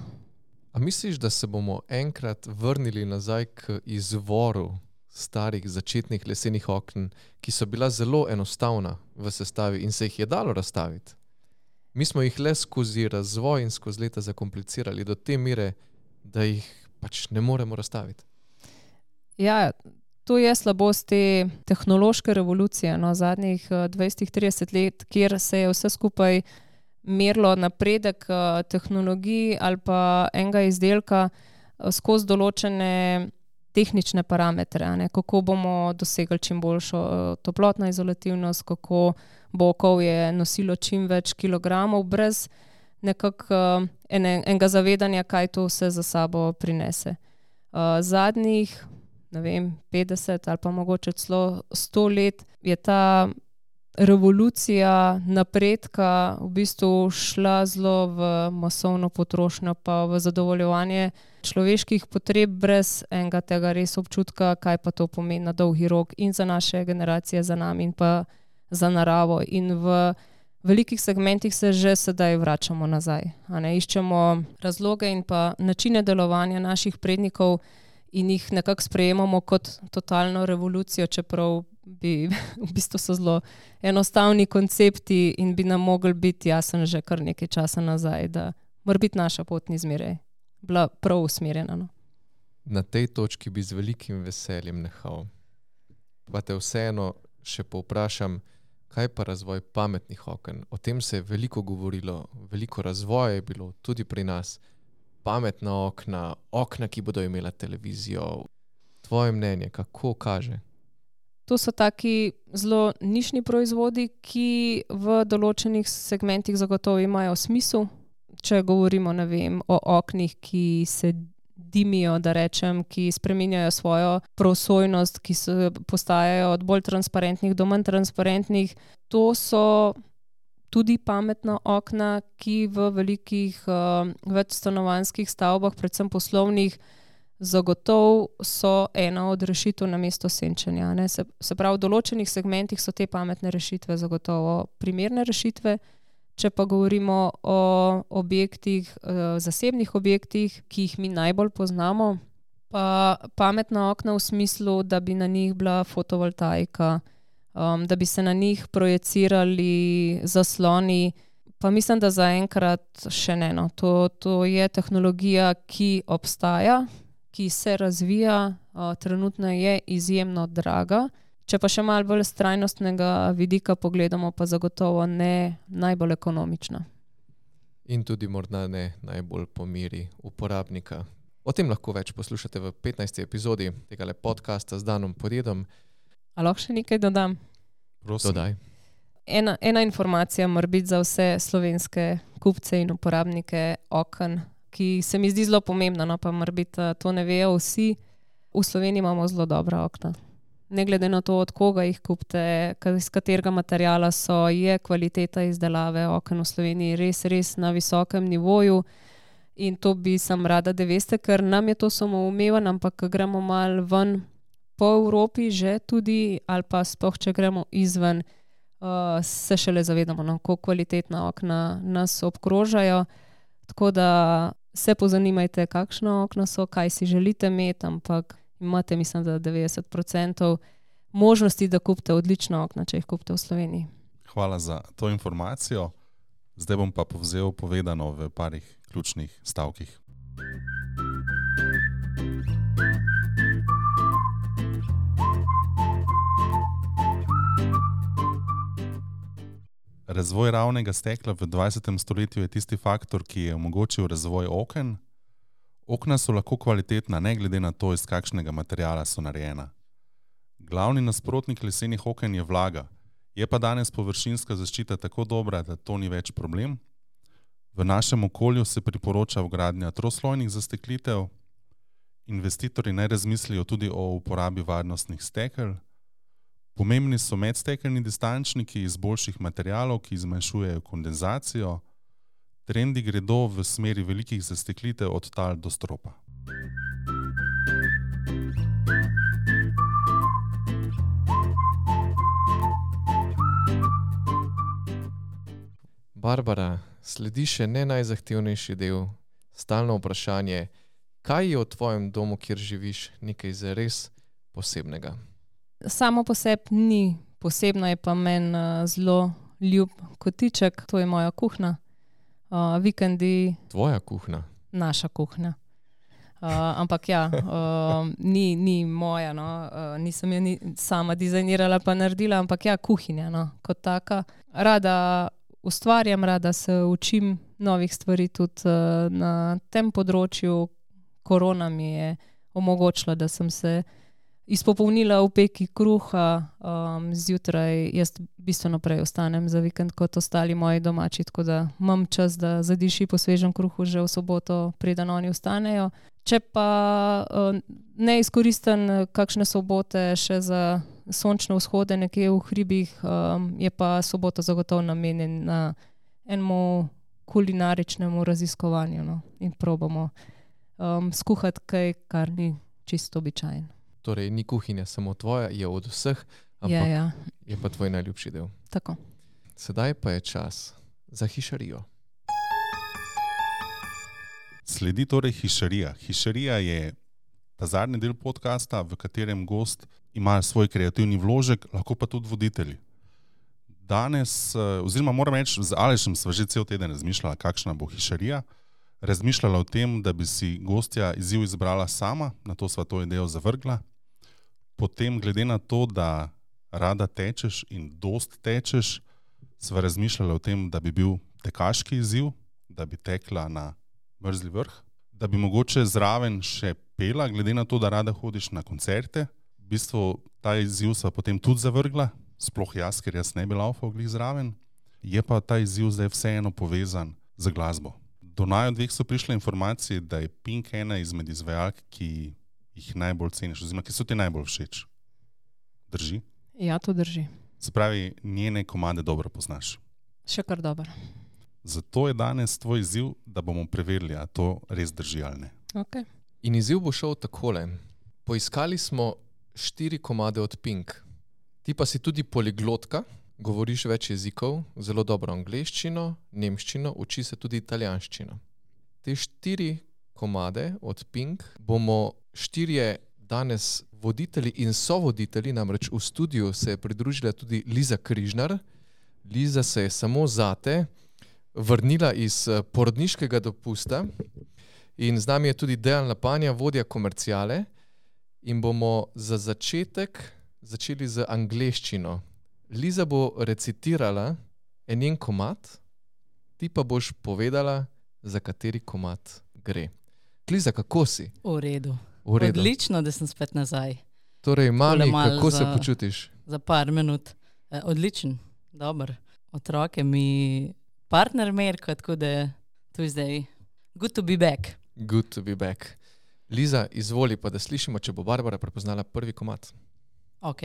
A misliš, da se bomo enkrat vrnili nazaj k izvoru starih začetnih lesenih okn, ki so bila zelo enostavna v sestavi in se jih je dalo razstaviti? Mi smo jih le skozi razvoj in skozi leta zakomplicirali do te mere, da jih pač ne moremo razstaviti. Ja, to je slabost te tehnološke revolucije no, zadnjih 20-30 eh, let, kjer se je vse skupaj merilo napredek eh, tehnologij ali pa enega izdelka eh, skozi določene tehnične parametre, ne, kako bomo dosegli čim boljšo toplotno izolativnost, kako bo okolje nosilo čim več kilogramov, brez nekakšnega enega zavedanja, kaj to vse za sabo prinese. Zadnjih vem, 50 ali pa mogoče celo 100 let, je ta revolucija napredka v bistvu šla zelo v masovno potrošnjo, pa v zadovoljevanje človeških potreb, brez enega tega res občutka, kaj pa to pomeni na dolgi rok in za naše generacije, za nami in pa za naravo. In v velikih segmentih se že sedaj vračamo nazaj. Iščemo razloge in pa načine delovanja naših prednikov in jih nekako sprejemamo kot totalno revolucijo, čeprav bi v bistvu so zelo enostavni koncepti in bi nam mogli biti jasen že kar nekaj časa nazaj, da mora biti naša pot ni zmeraj bila prav usmerjena. No. Na tej točki bi z velikim veseljem nehal. Pa te vseeno še povprašam, kaj pa razvoj pametnih oken? O tem se je veliko govorilo, veliko razvoja je bilo tudi pri nas. Pametna okna, okna, ki bodo imela televizijo. Tvoje mnenje, kako kaže? To so taki zelo nišni proizvodi, ki v določenih segmentih zagotovo imajo smisel. Če govorimo vem, o oknih, ki se dimijo, da rečem, ki spremenjajo svojo prosojnost, ki se postajajo od bolj transparentnih do manj transparentnih, to so tudi pametna okna, ki v velikih uh, večstanovanjskih stavbah, predvsem poslovnih, zagotovo so ena od rešitev na mesto senčenja. Se, se pravi, v določenih segmentih so te pametne rešitve zagotovo primerne rešitve. Če pa govorimo o objektih, eh, zasebnih objektih, ki jih mi najbolj poznamo, pa pametna okna v smislu, da bi na njih bila fotovoltaika, um, da bi se na njih projicirali zasloni. Pa mislim, da zaenkrat še ne. No. To, to je tehnologija, ki obstaja, ki se razvija, uh, trenutno je izjemno draga. Če pa še malo bolj z trajnostnega vidika pogledamo, pa zagotovo ne najbolj ekonomična. In tudi morda ne najbolj po miri uporabnika. O tem lahko več poslušate v 15. epizodi tega podcasta z Danom Podjedom. Ali lahko še nekaj dodam? Dodaj. Ena, ena informacija mora biti za vse slovenske kupce in uporabnike okn, ki se mi zdi zelo pomembna, no pa morda to ne vejo vsi. V Sloveniji imamo zelo dobra okna. Ne glede na to, od koga jih kupite, iz katerega materijala so, je kvaliteta izdelave okna v Sloveniji res, res na visokem nivoju. In to bi sem rada, da veste, ker nam je to samo umevno, ampak gremo mal ven po Evropi, že tudi, ali pa sploh, če gremo izven, uh, se šele zavedamo, no, kako kvalitetna okna nas obkrožajo. Tako da se pozanimajte, kakšno okno so, kaj si želite imeti, ampak imate, mislim, da 90% možnosti, da kupite odlično okno, če jih kupite v Sloveniji. Hvala za to informacijo. Zdaj bom pa povzel povedano v parih ključnih stavkih. Razvoj ravnega stekla v 20. stoletju je tisti faktor, ki je omogočil razvoj oken. Okna so lahko kvalitetna, ne glede na to, iz kakšnega materiala so narejena. Glavni nasprotnik lesenih oken je vlaga, je pa danes površinska zaščita tako dobra, da to ni več problem. V našem okolju se priporoča vgradnja troslojnih zasteklitev, investitorji naj razmislijo tudi o uporabi varnostnih stekel. Pomembni so medstekelni distančniki iz boljših materijalov, ki zmanjšujejo kondenzacijo. Trendi gredo v smeri velikih zasteklitev od tal do stropa. Barbara, sledi še ne najzahtevnejši del, stalno vprašanje, kaj je v tvojem domu, kjer živiš, nekaj zares posebnega samo po sebi ni posebno, je pa meni uh, zelo ljub kotiček, to je moja kuhna. Uh, vikendi. Tvoja kuhna. Naša kuhna. Uh, ampak ja, uh, ni, ni moja, no. uh, nisem jo ni sama dizajnirala, pa naredila, ampak ja, kuhinja no, kot taka. Rada ustvarjam, rada se učim novih stvari tudi uh, na tem področju. Korona mi je omogočila, da sem se izpopolnila v peki kruha, um, zjutraj jaz bistveno prej ostanem za vikend kot ostali moji domači, tako da imam čas, da zadiši po svežem kruhu že v soboto, preden oni vstanejo. Če pa uh, ne izkoristim kakšne sobote še za sončne vzhode nekje v hribih, um, je pa soboto zagotovo namenjen na enemu kulinaričnemu raziskovanju no? in probamo um, skuhati kaj, kar ni čisto običajno. Torej, ni kuhinja samo tvoja, je od vseh, ampak Ja, ja, je pa tvoj najljubši del. tako. Sedaj pa je čas za hišarijo. Sledi torej hišarija. Hišarija je ta zadnji del podcasta, v katerem gost ima svoj kreativni vložek, lahko pa tudi voditelji. Danes, eh, oziroma moram reči, z Alešem sva že cel teden razmišljala, kakšna bo hišarija. Razmišljala o tem, da bi si gostja izziv izbrala sama, na to sva to idejo zavrgla. Potem, glede na to, da rada tečeš in dost tečeš, sva razmišljala o tem, da bi bil tekaški izziv, da bi tekla na mrzli vrh, da bi mogoče zraven še pela, glede na to, da rada hodiš na koncerte. V bistvu ta izziv sva potem tudi zavrgla, sploh jaz, ker jaz ne bi laufal glih zraven. Je pa ta izziv zdaj vseeno povezan z glasbo. Do naju dveh so prišle informacije, da je Pink ena izmed izvajalk, ki jih najbolj ceniš, oziroma ki so ti najbolj všeč. Drži? Ja, to drži. Se pravi, njene komade dobro poznaš. Še kar dobro. Zato je danes tvoj izziv, da bomo preverili, ali to res drži ali ne. Okay. In izziv bo šel takole. Poiskali smo štiri komade od Pink. Ti pa si tudi poliglotka, govoriš več jezikov, zelo dobro angliščino, nemščino, uči se tudi italijanščino. Te štiri komade od Pink bomo štirje danes voditelji in sovoditelji, namreč v studiu se je pridružila tudi Liza Križnar. Liza se je samo zate vrnila iz eh, porodniškega dopusta. In z nami je tudi Dejan Lapanja, vodja komercijale. In bomo za začetek začeli z angleščino. Liza bo recitirala en njen komat, ti pa boš povedala, za kateri komat gre. Liza, kako si? V redu. Odlično, da sem spet nazaj. Torej, mami, malo kako se za- počutiš? Za par minut. Eh, odličen, dober. Otroke mi partner merka, tako da je tu zdaj. Good to be back. Good to be back. Liza, izvoli pa, da slišimo, če bo Barbara prepoznala prvi komat. Ok,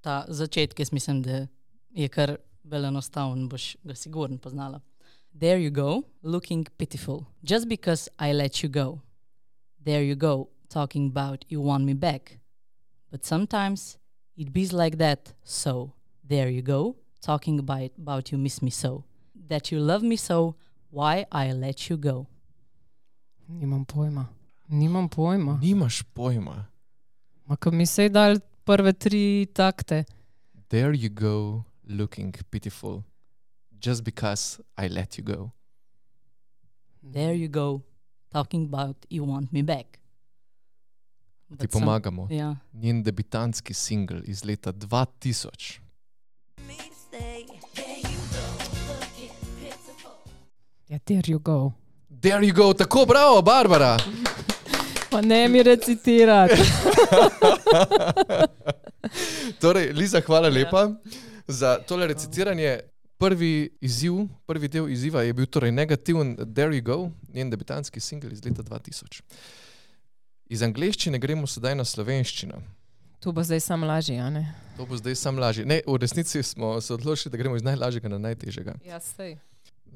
ta začetek, jaz mislim, da je kar vel enostaven, boš ga sigurno poznala. There you go, looking pitiful, just because I let you go. There you go, talking about you want me back. But sometimes it bees like that, so there you go, talking about, about you miss me so. That you love me so, why I let you go. Nimam pojma. Nimam pojma. Nimaš pojma. Ma, ko mi se je dal prve tri takte. There you go, looking pitiful, just because I let you go. There you go, talking about you want me back. Ti pomagamo. Ja. Njen debitantski singel iz leta 2000. Ja, there you go. There you go, tako bravo, Barbara. Pa ne mi recitirati. Torej, Liza, hvala lepa za tole recitiranje. Prvi izziv, prvi del izziva je bil torej negativen There You Go, njen debitantski singel iz leta 2000. Iz angleščine gremo sedaj na slovenščino. Tu bo zdaj sam lažje, a ne? To bo zdaj sam lažje. Ne, v resnici smo se odločili, da gremo iz najlažjega na najtežjega. Ja, sej.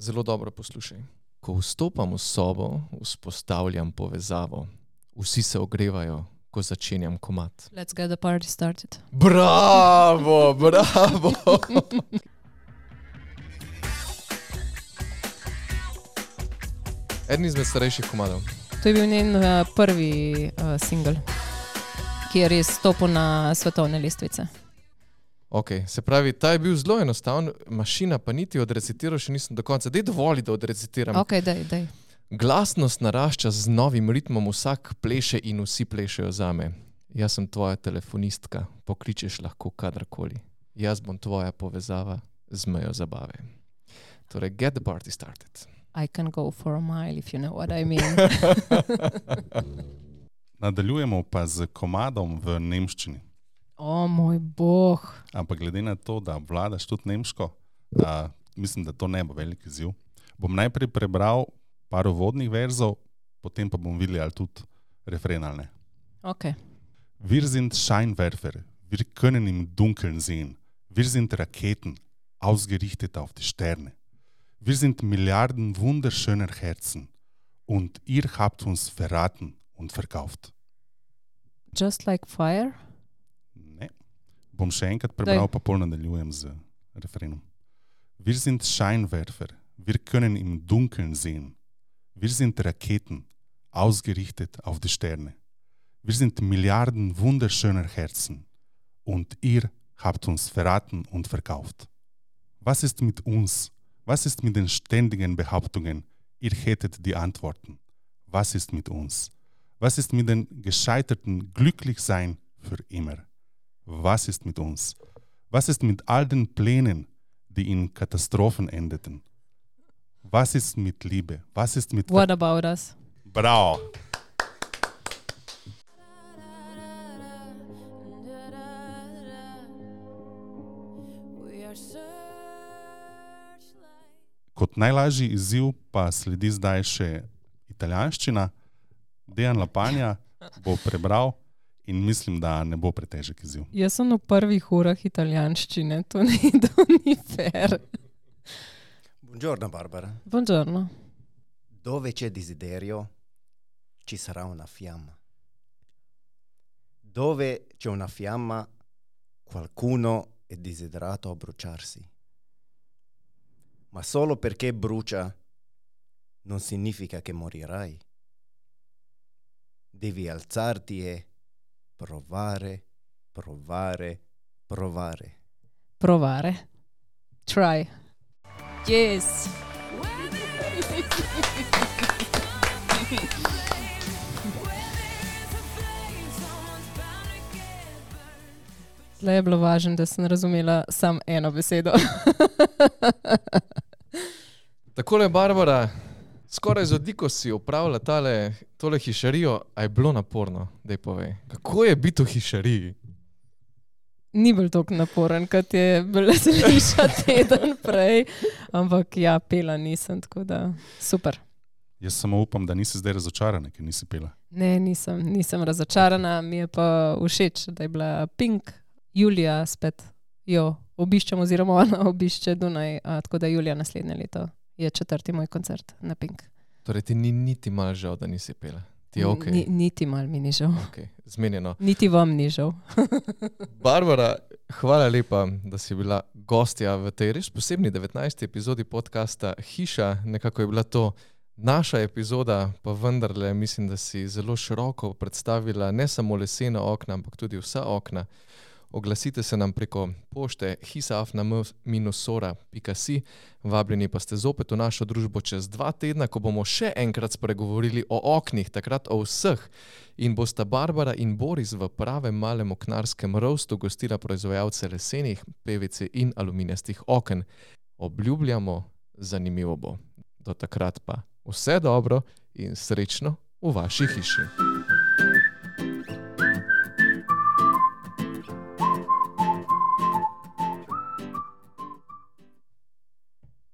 Zelo dobro poslušaj. Ko vstopam v sobo, vzpostavljam povezavo. Vsi se ogrevajo, ko začenjam komat. Let's get the party started. Bravo, bravo. Eden izmed starejših komadov. To je bil njen uh, prvi uh, singel, ki je res stopil na svetovne lestvice. Okay, se pravi, ta je bil zelo enostaven, mašina pa niti odrecitiral, še nisem do konca. Dej dovolj, da odrecitiram. Ok, daj, daj. Glasnost narašča z novim ritmom, vsak pleše in vsi plešejo za me. Jaz sem tvoja telefonistka, pokličeš lahko kadarkoli. Jaz bom tvoja povezava z mejo zabave. Torej, get the party started. I can go for a mile, if you know what I mean. Nadaljujemo pa z komadom v nemščini. o moj bog. Ampak glede na to, da vladaš tudi nemško, a, mislim, da to ne bo velik izziv. Bom najprej prebral par uvodnih verzov, potem pa bom videl, ali tudi refren ali ne. Okay. Wir sind Scheinwerfer, Wir können im Dunkeln sehen. Wir sind Raketen, ausgerichtet auf die Sterne. Wir sind Milliarden wunderschöner Herzen und ihr habt uns verraten und verkauft. Just like fire. Ne. Bom še enkrat prebral, pa pol nadaljujem z referenom. Wir sind Scheinwerfer, wir können im Dunkeln sehen. Wir sind Raketen, ausgerichtet auf die Sterne. Wir sind Milliarden wunderschöner Herzen und ihr habt uns verraten und verkauft. Was ist mit uns? Was ist mit den ständigen Behauptungen, ihr hättet die Antworten? Was ist mit uns? Was ist mit den gescheiterten Glücklichsein für immer? Was ist mit uns? Was ist mit all den Plänen, die in Katastrophen endeten? Was ist mit Liebe? Was ist mit What about us? Bravo! Kot najlažji izziv pa sledi zdaj še italijanščina. Dejan Lapanja bo prebral in mislim, da ne bo pretežek izziv. Jaz sem v prvih urah italijanščine, to ni, to ni fair. Buongiorno Barbara. Buongiorno. Dove c'è desiderio, ci sarà una fiamma. Dove c'è una fiamma, qualcuno è desiderato a bruciarsi. Ma solo perché brucia non significa che morirai. Devi alzarti e provare, provare, provare. Provare. Try. Yes. Tle je bilo važno, da sem razumela samo eno besedo. Takole, Barbara, skoraj z odliko si upravljala tale, tole hišarijo, a je bilo naporno, da je povej. Kako je biti v hišariji? Ni bil tako naporen, kot je bilo slišati teden prej, ampak ja, pela nisem, tako da super. Jaz samo upam, da nisi zdaj razočarana, ker nisi pela. Ne, nisem, nisem razočarana, mi je pa všeč, da je bila Pink, Julija spet jo obiščem, oziroma ona obišče Dunaj, a, tako da Julija naslednje leto je četrti moj koncert na Pink. Torej, ti ni niti malo žal, da nisi pela. Ti je ok. Ni, niti mal mi ni žal, okay. Zmenjeno. niti vam ni žal. Barbara, hvala lepa, da si bila gostja v tej res posebni 19. epizodi podcasta Hiša. Nekako je bila to naša epizoda, pa vendarle mislim, da si zelo široko predstavila ne samo lesena okna, ampak tudi vsa okna. Oglasite se nam preko pošte hisafna-sora.si. Vabljeni pa ste zopet v našo družbo čez dva tedna, ko bomo še enkrat spregovorili o oknih, takrat o vseh. In bosta Barbara in Boris v pravem malem oknarskem rostu gostila proizvajalce lesenih, PVC in aluminijastih oken. Obljubljamo, zanimivo bo. Do takrat pa vse dobro in srečno v vaši hiši.